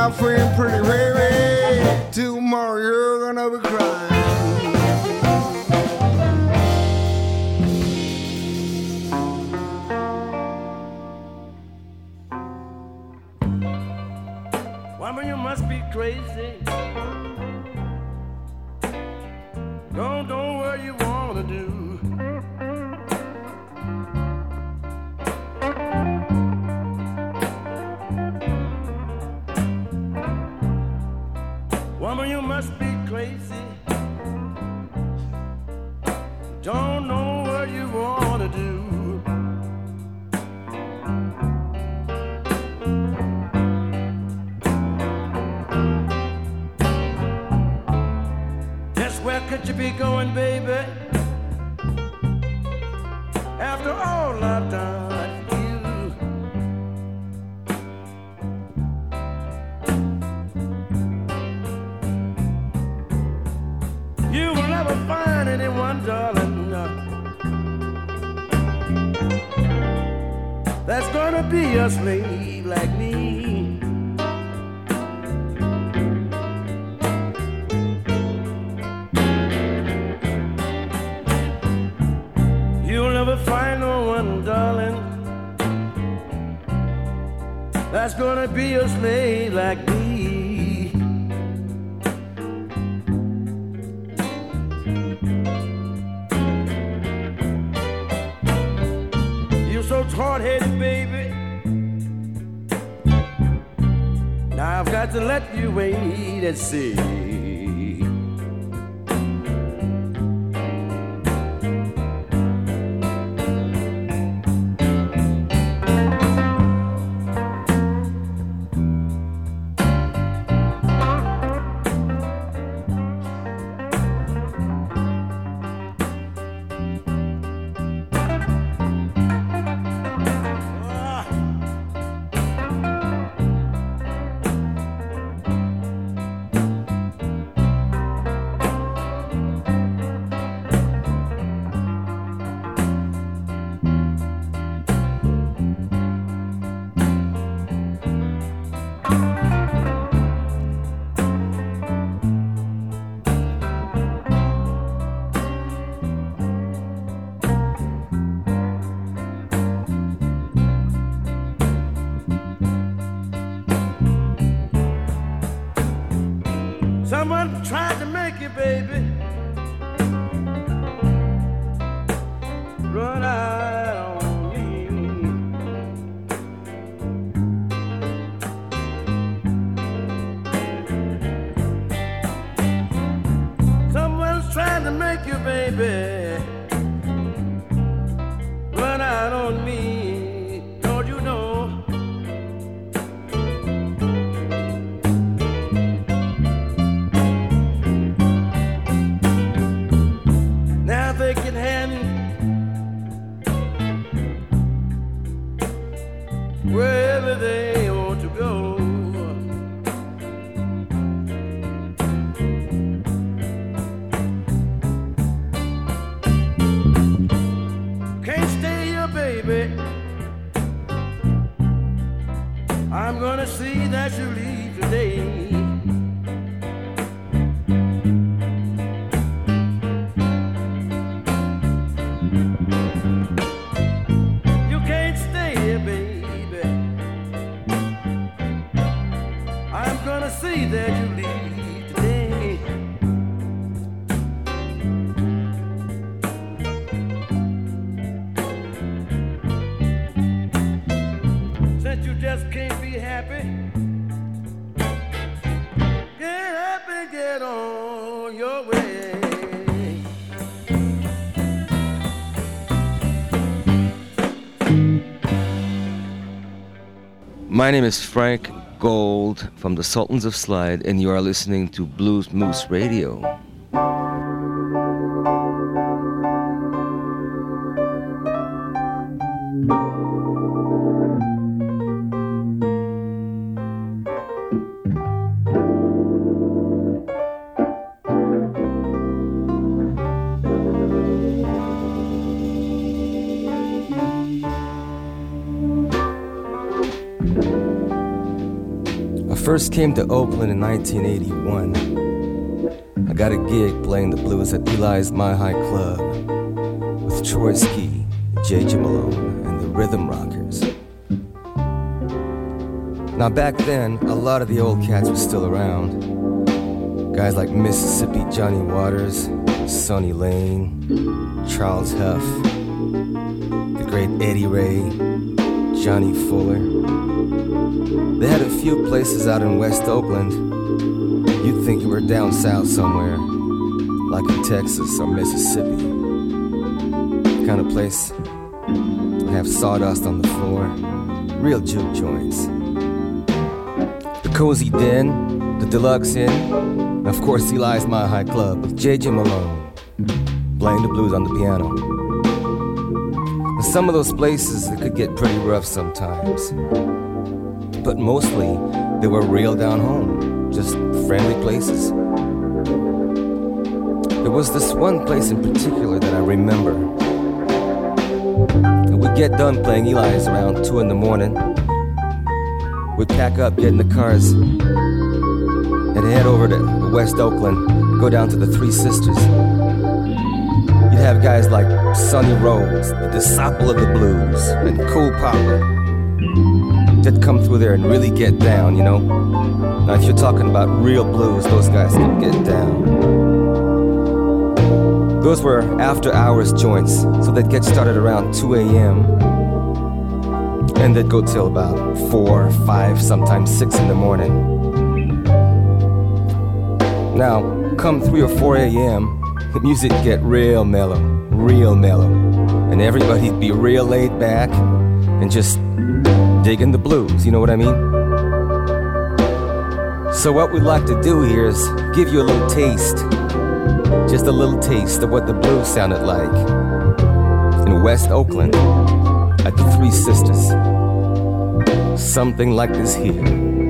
my friend Pretty Rary. Tomorrow you're gonna be crying. Woman, you must be crazy I'm gonna see that you leave today. My name is Frank Gold from the Sultans of Slide, and you are listening to Blues Moose Radio. First came to Oakland in 1981, I got a gig playing the blues at Eli's Mile High Club with Troyce Key, J.J. Malone, and the Rhythm Rockers. Now, back then, a lot of the old cats were still around. Guys like Mississippi Johnny Waters, Sonny Lane, Charles Huff, the great Eddie Ray, Johnny Fuller. They had a few places out in West Oakland. You'd think you were down south somewhere, like in Texas or Mississippi. The kind of place have sawdust on the floor, real juke joints. The Cozy Den, the Deluxe Inn, of course Eli's Mile High Club with J.J. Malone, playing the blues on the piano. some of those places, it could get pretty rough sometimes but mostly they were real down home, just friendly places. There was this one place in particular that I remember. We'd get done playing Eli's around 2 in the morning. We'd pack up, get in the cars, and head over to West Oakland, go down to the Three Sisters. You'd have guys like Sonny Rhodes, the disciple of the blues, and Cool Papa. That come through there and really get down, you know? Now, if you're talking about real blues, those guys can get down. Those were after hours joints, so they'd get started around 2 a.m. and they'd go till about 4, 5, sometimes 6 in the morning. Now, come 3 or 4 a.m., the music get real mellow, real mellow, and everybody'd be real laid back and just digging the blues, you know what I mean? So, what we'd like to do here is give you a little taste just a little taste of what the blues sounded like in West Oakland at the Three Sisters. Something like this here.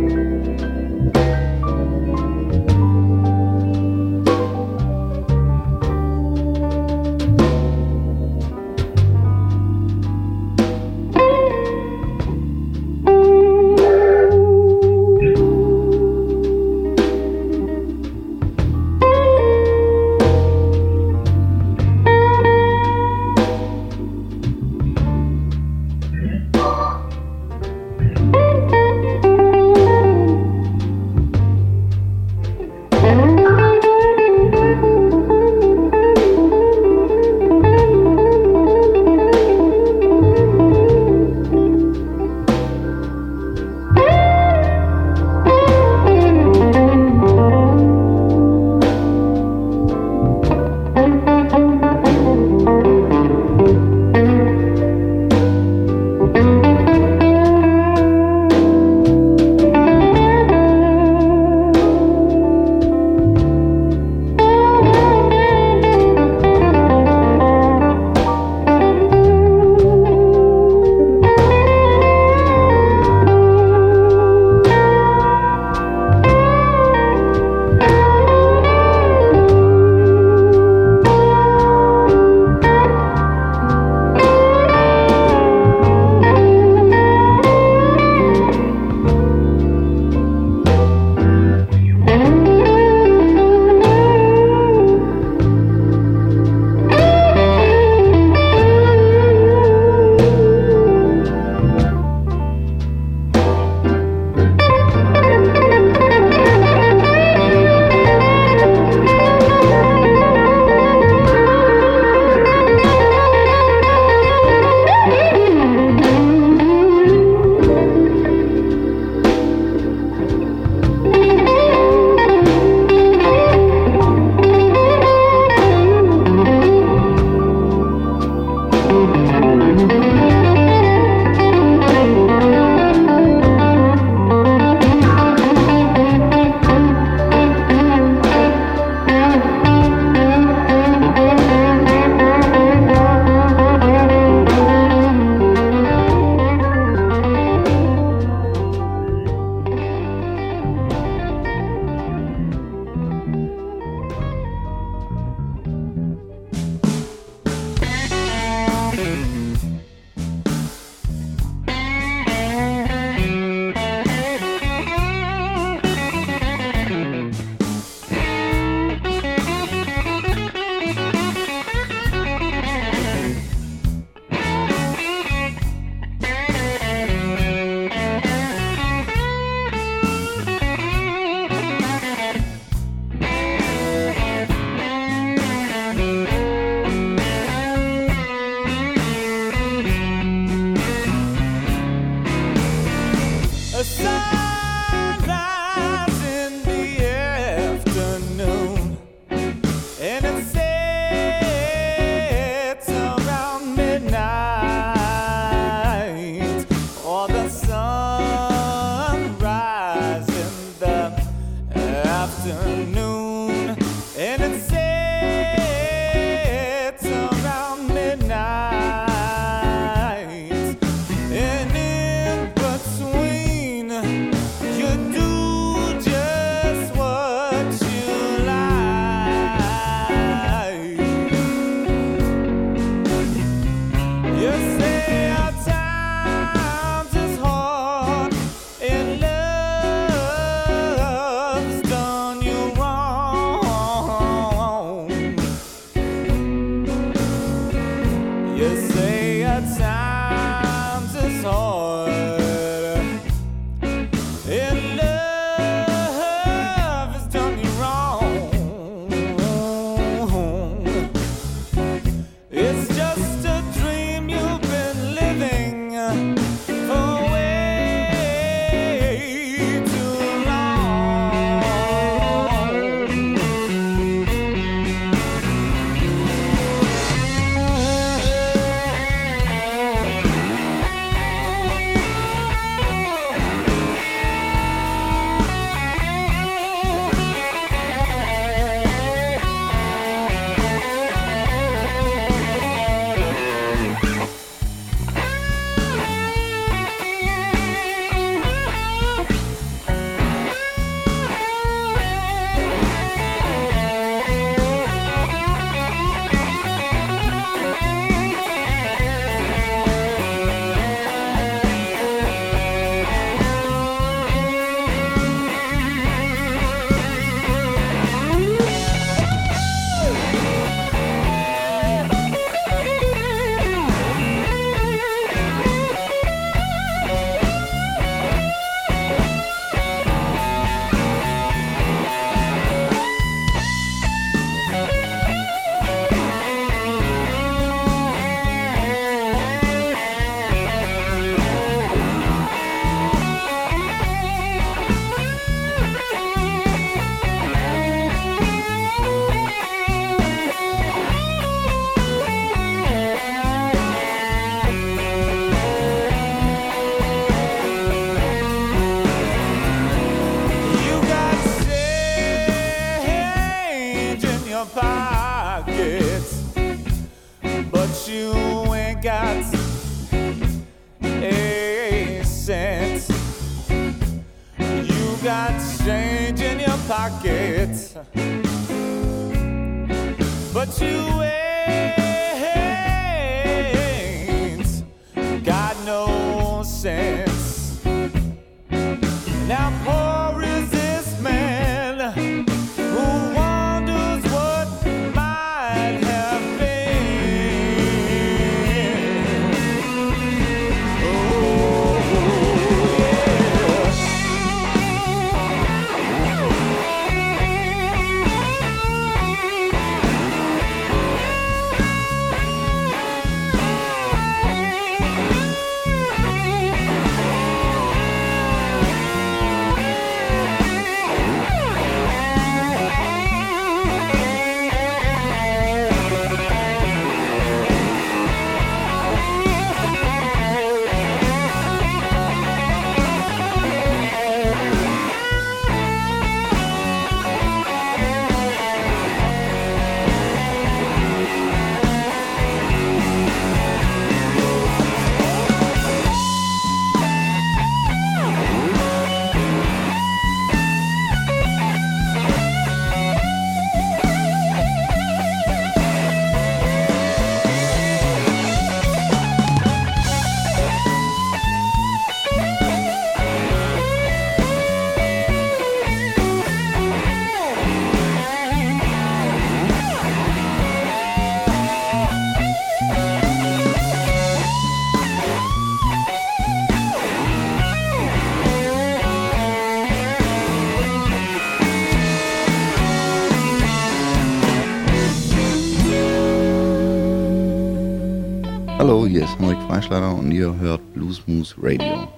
Ihr hört Blues Moose Radio.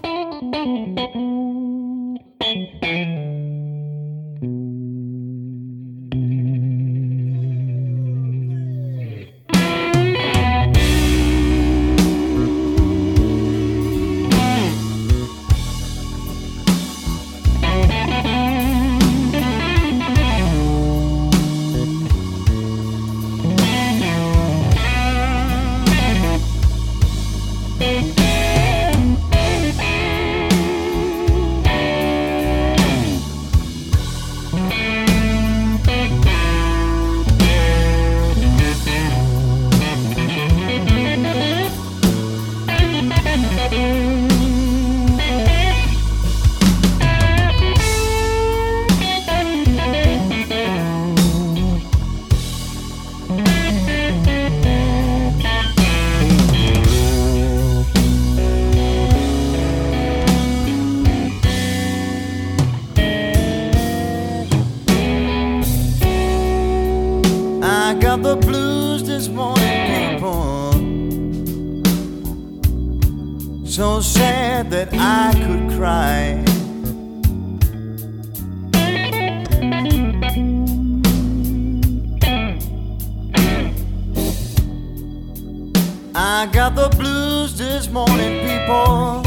So sad that I could cry. I got the blues this morning, people.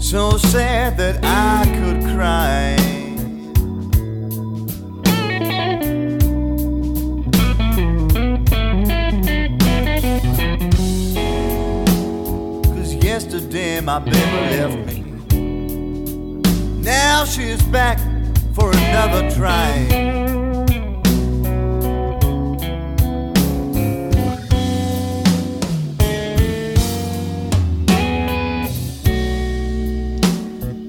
So sad that I could cry. My baby left me. Now she's back for another try.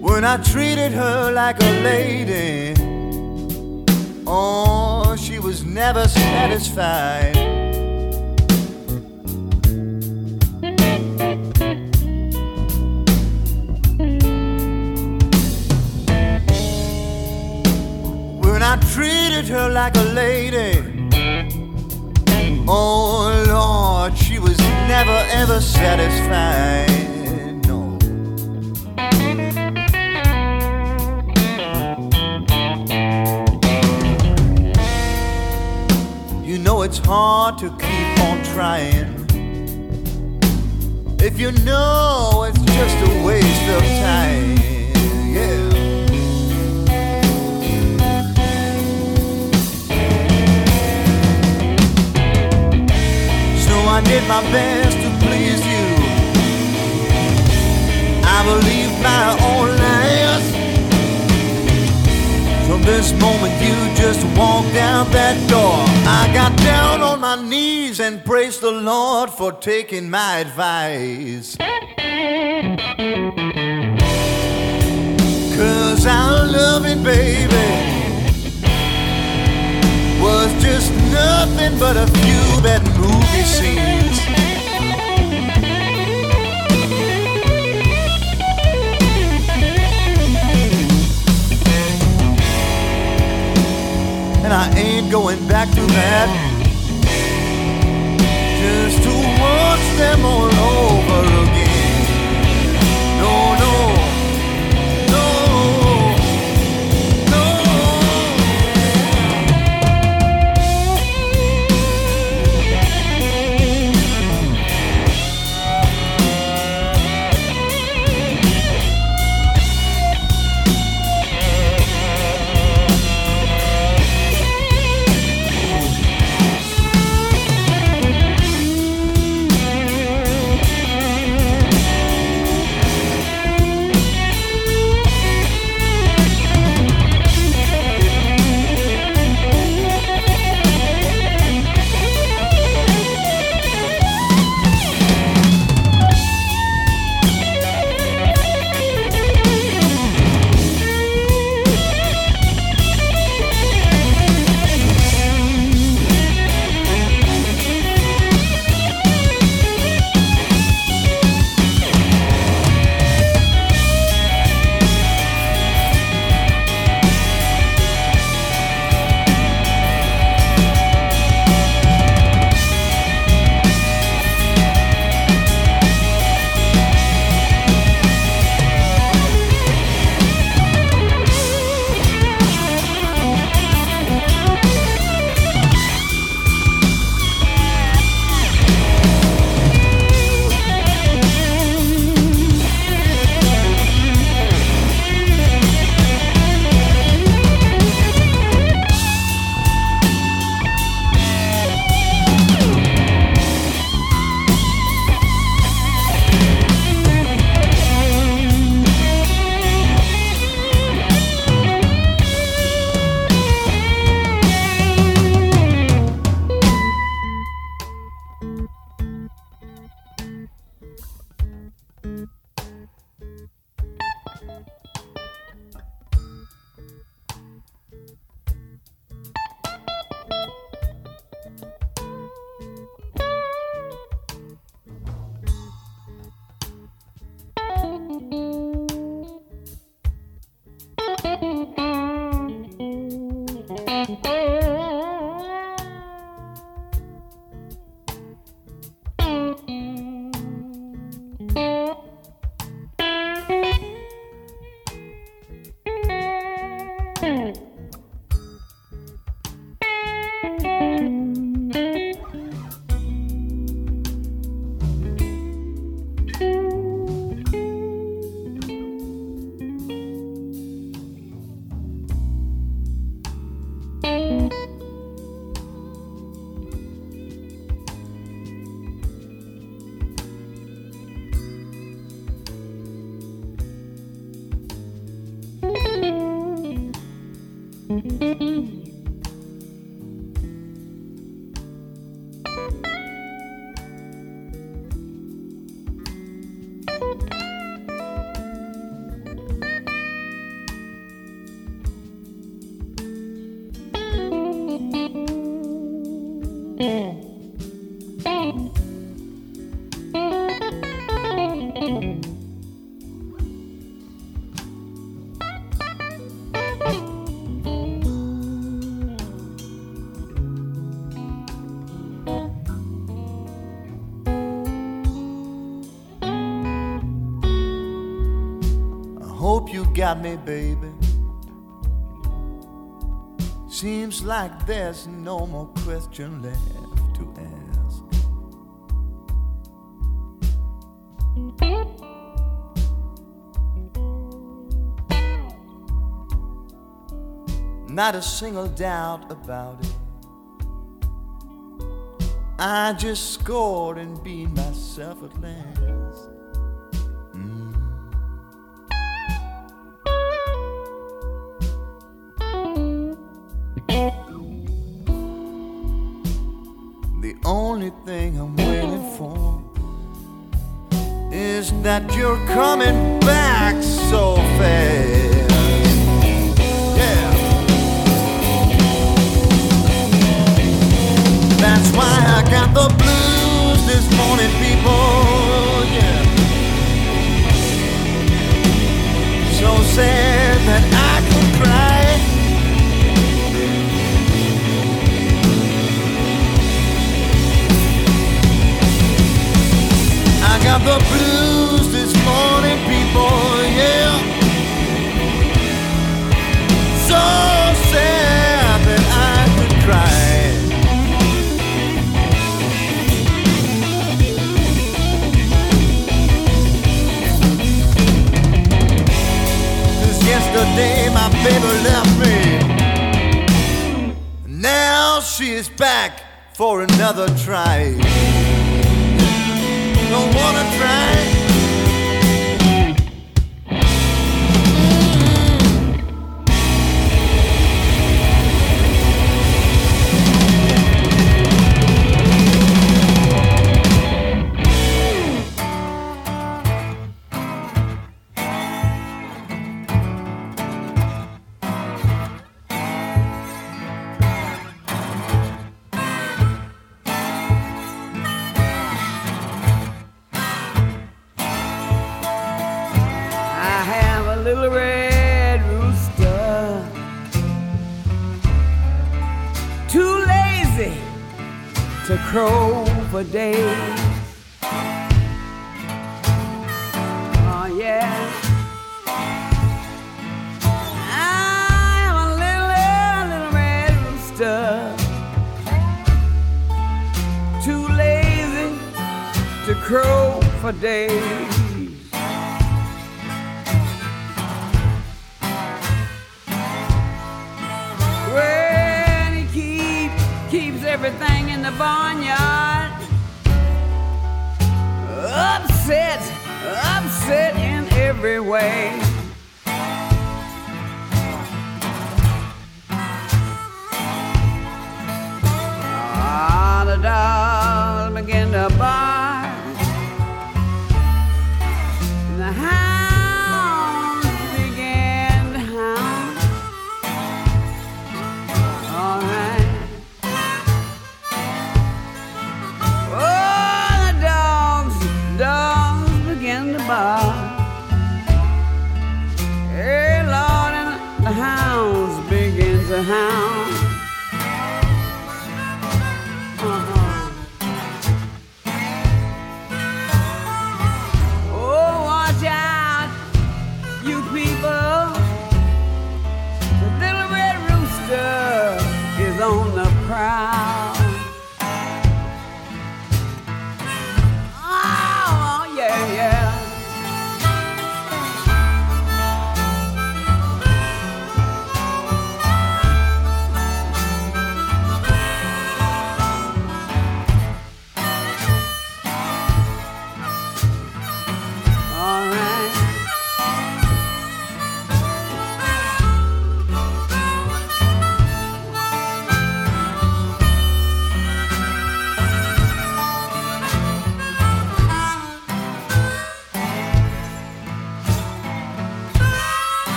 When I treated her like a lady, oh, she was never satisfied. Treated her like a lady, oh Lord, she was never ever satisfied. No. You know it's hard to keep on trying. If you know it's just a waste of time, yeah. I did my best to please you. I believe my own lies. From this moment you just walked out that door, I got down on my knees and praised the Lord for taking my advice. Cause our loving baby was just nothing but a few bad movie scenes. And I ain't going back to that. Just to watch them all over again. You got me, baby. Seems like there's no more question left to ask. Not a single doubt about it. I just scored and beat myself at last. you're coming back so fast. yeah. That's why I got the blues this morning, people. Yeah. So sad that I could cry. I got the blues. baby left me. Now she is back for another try. Don't wanna try. upset, upset in every way.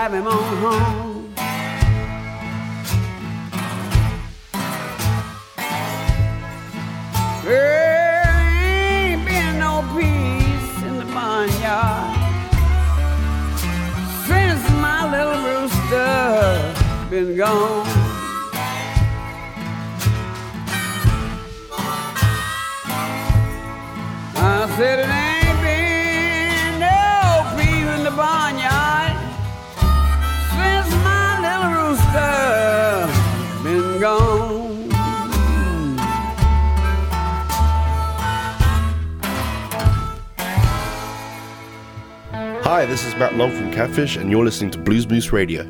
drive him on home. Ain't been no peace in the barnyard since my little rooster been gone. Hi, this is Matt Long from Catfish, and you're listening to Blues Moose Radio.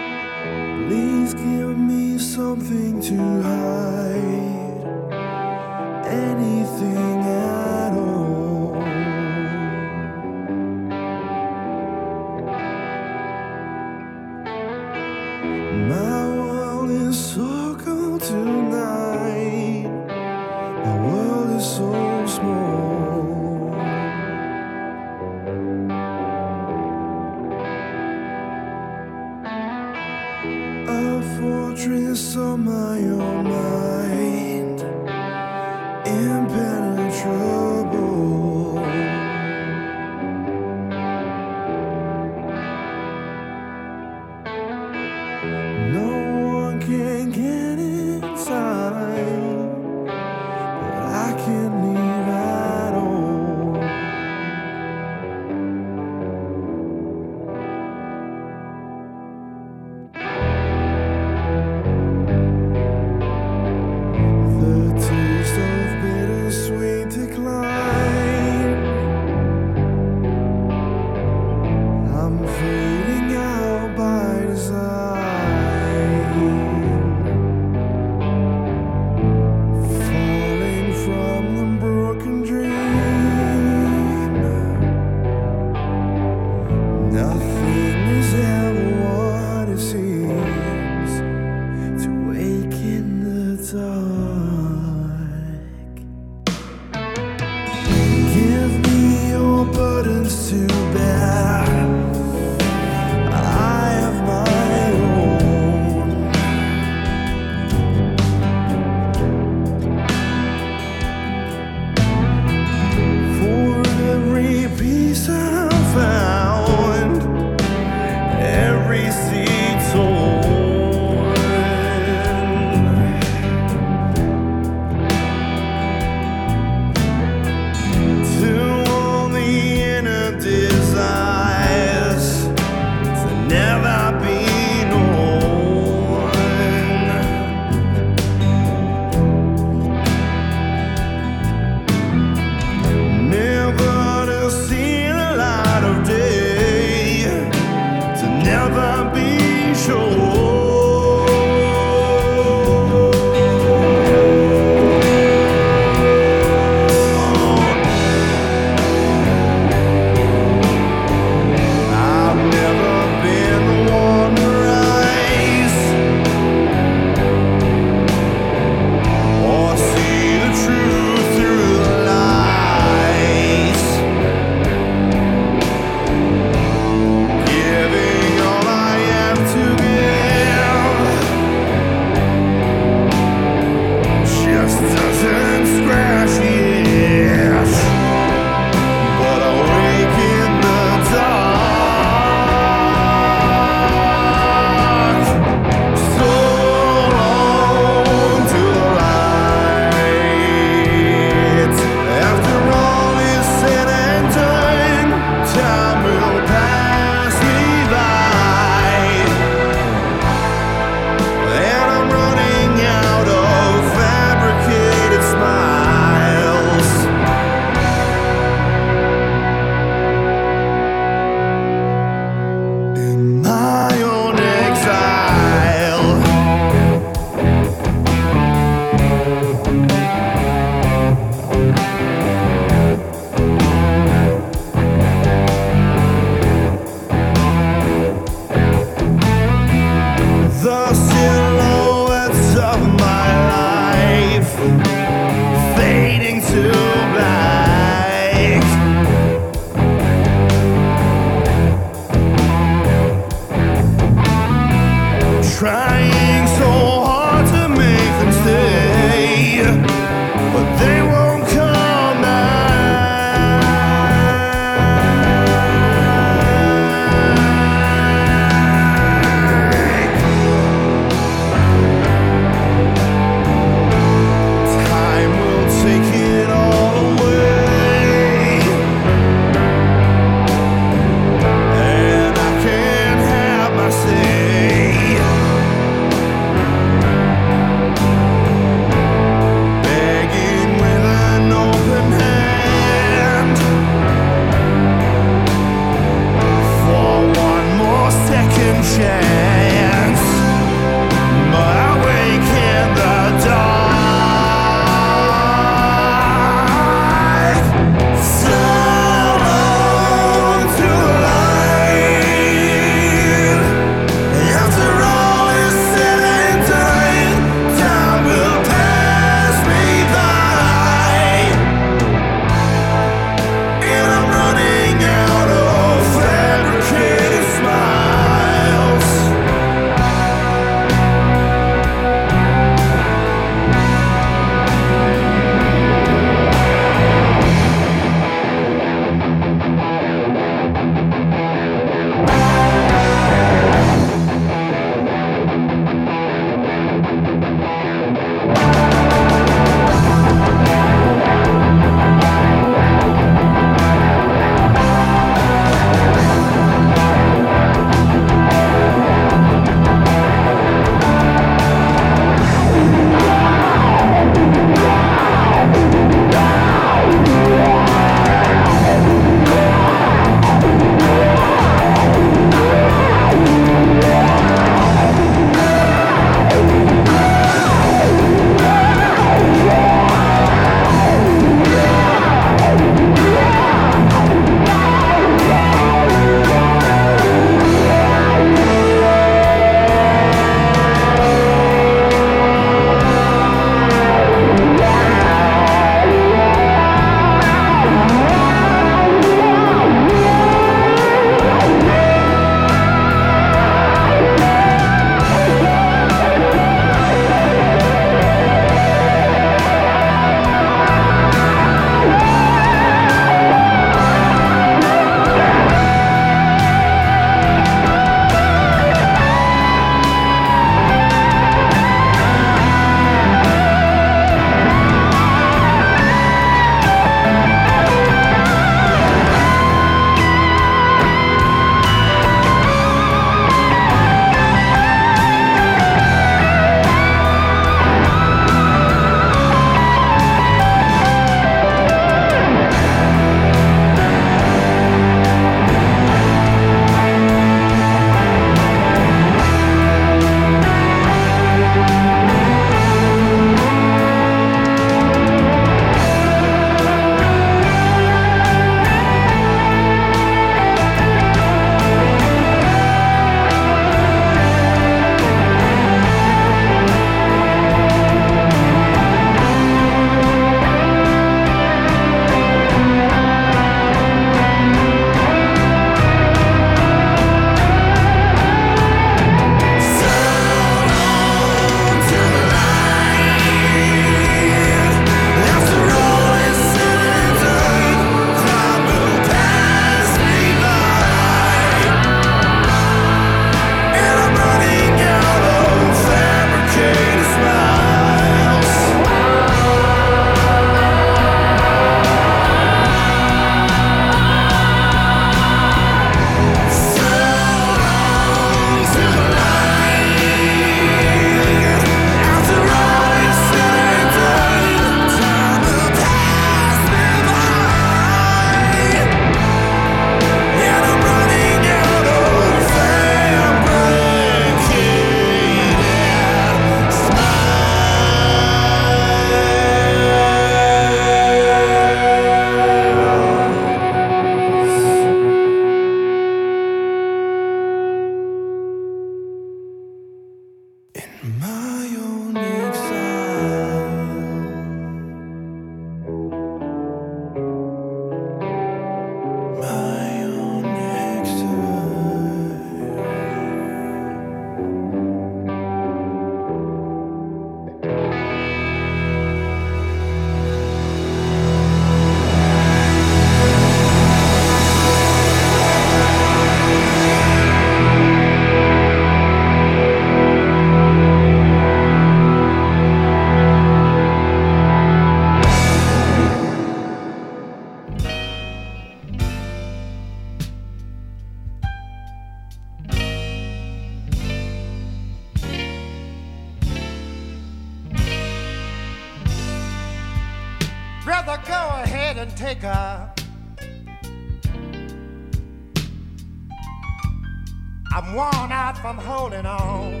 I'm worn out from holding on.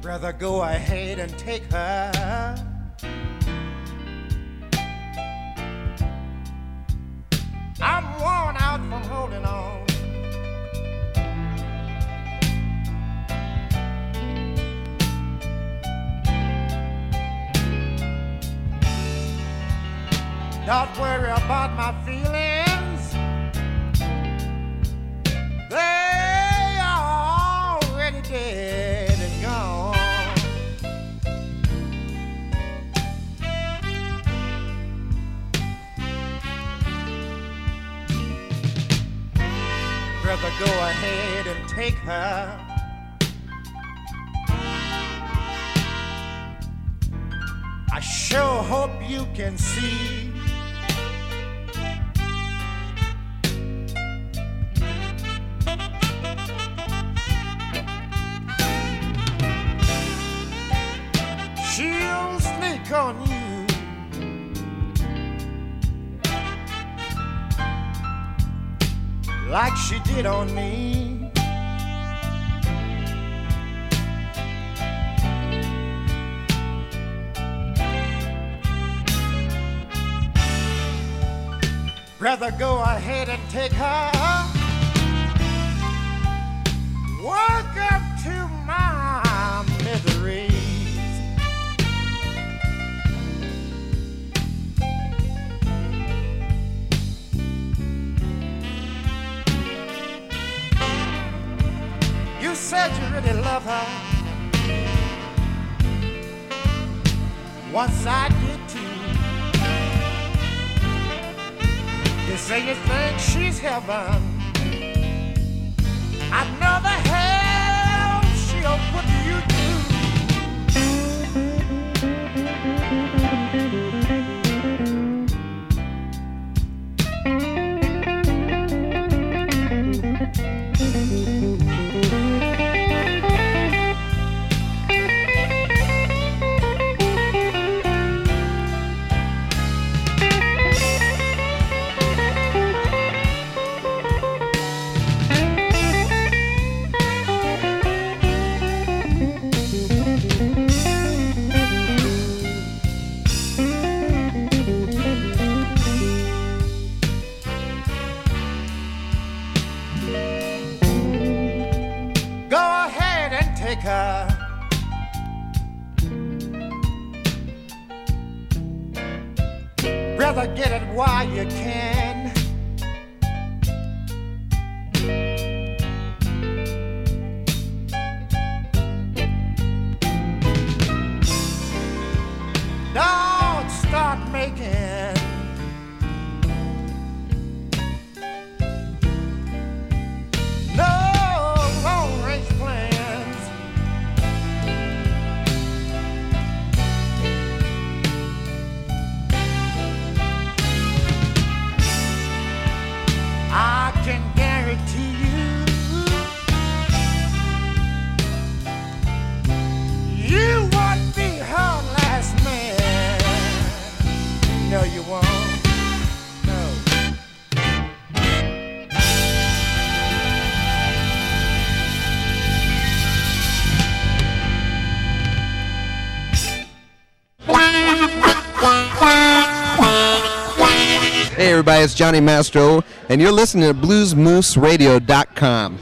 Brother, go ahead and take her. I'm worn out from holding on. Don't worry about my feelings. They are already dead and gone. Brother, go ahead and take her. I sure hope you can see. Did on me. Brother, go ahead and take her. Said you really love her. Once I get to you say you think she's heaven. It's Johnny Mastro, and you're listening to BluesMooseRadio.com.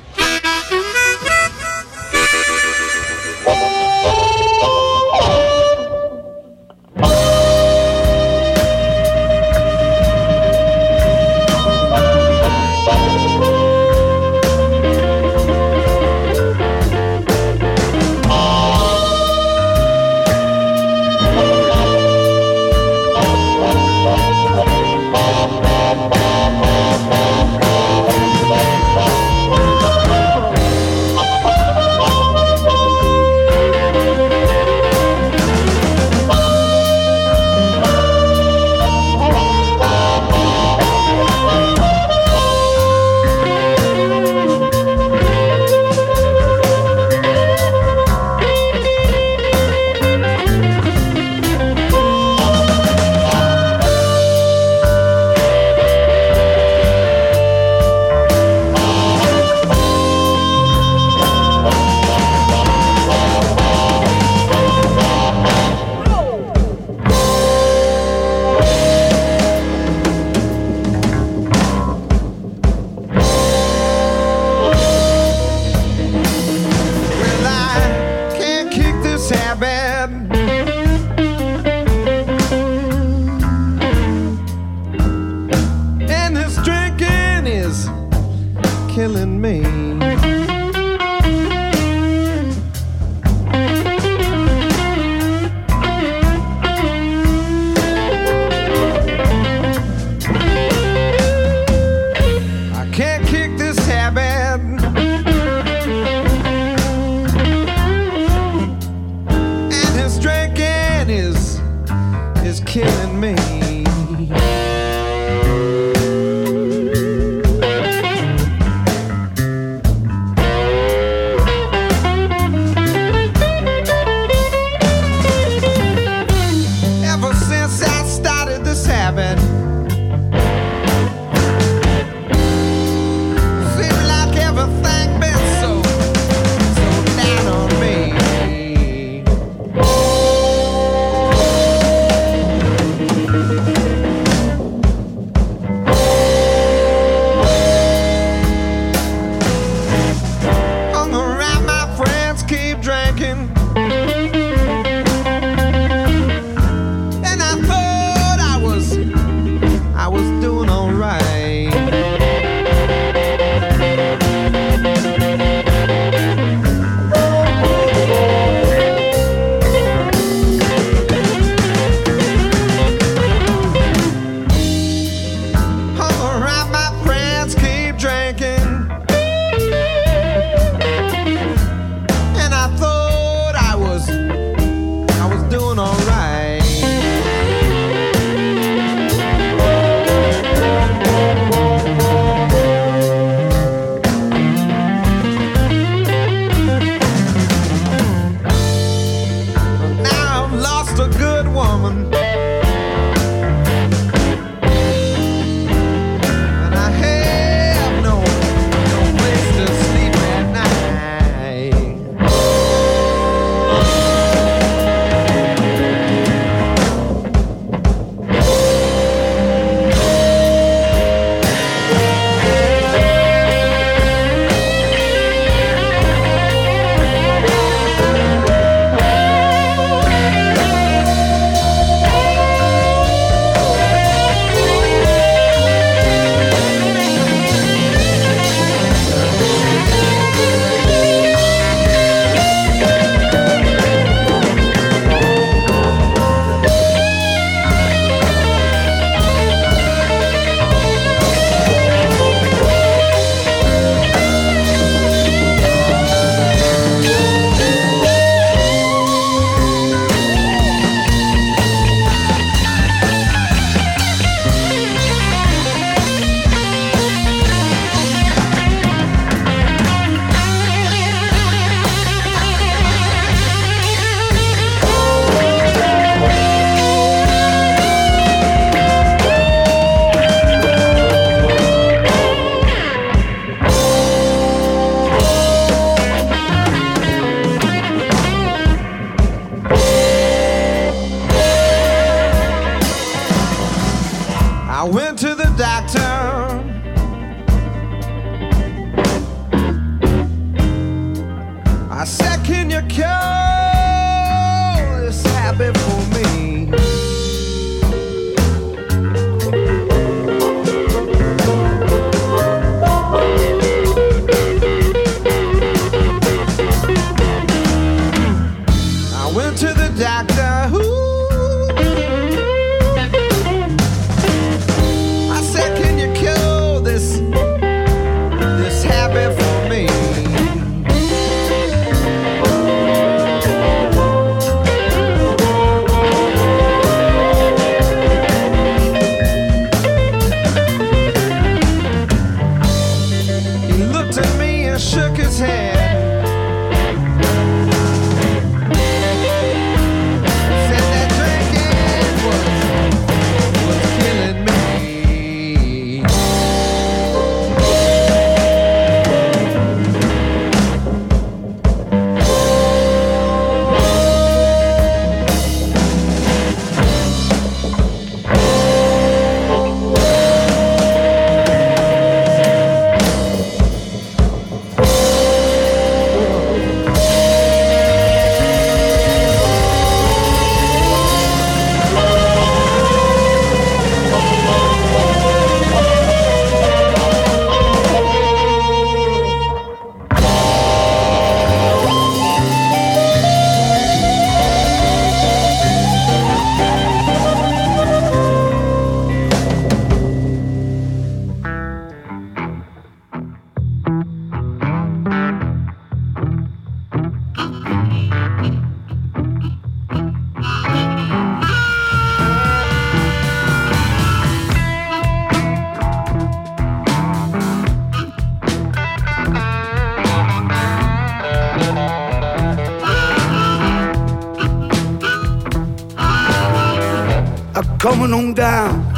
coming on down.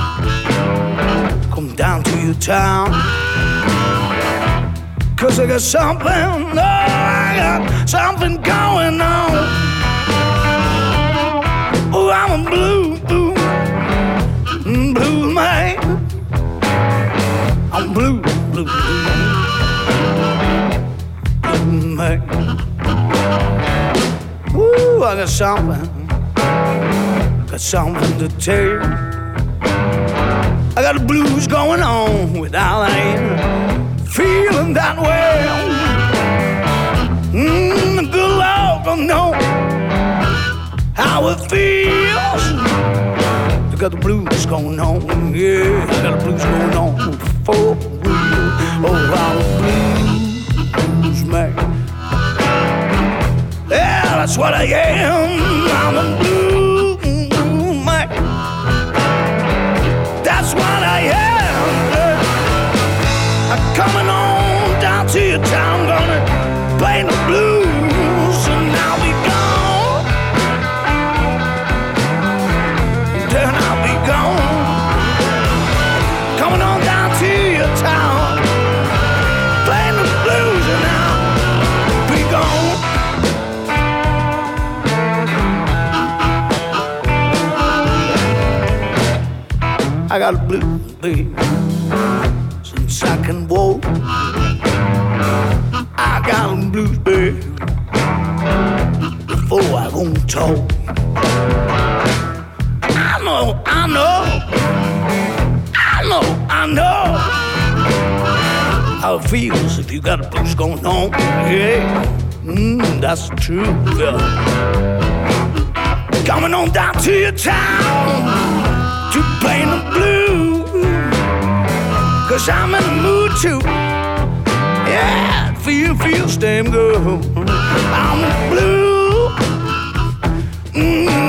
Come down to your town. Cause I got something, oh, I got something going on. Oh, I'm a blue, blue, blue man. I'm blue, blue, blue, blue man. Ooh, I got something, got something to tell you. I got the blues going on without ain't feeling that way. Mm, the good Lord don't know how it feels. I got the blues going on, yeah. I got the blues going on for real. Oh, I'm a blues man. Yeah, that's what I am. I'm a blues I am. I'm coming on down to your town, gonna play the blues, got blue, baby, since I can walk. I got blues, baby, before I gonna talk. I know, I know, I know, I know how it feels if you got a blues going on. Yeah, mm, that's true. Yeah. Coming on down to your town to play the blues. Cause I'm in the mood too. yeah, feel, feels damn good. I'm blue mm,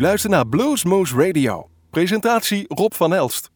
luistert naar Bluesmoose Radio. Presentatie Rob van Elst.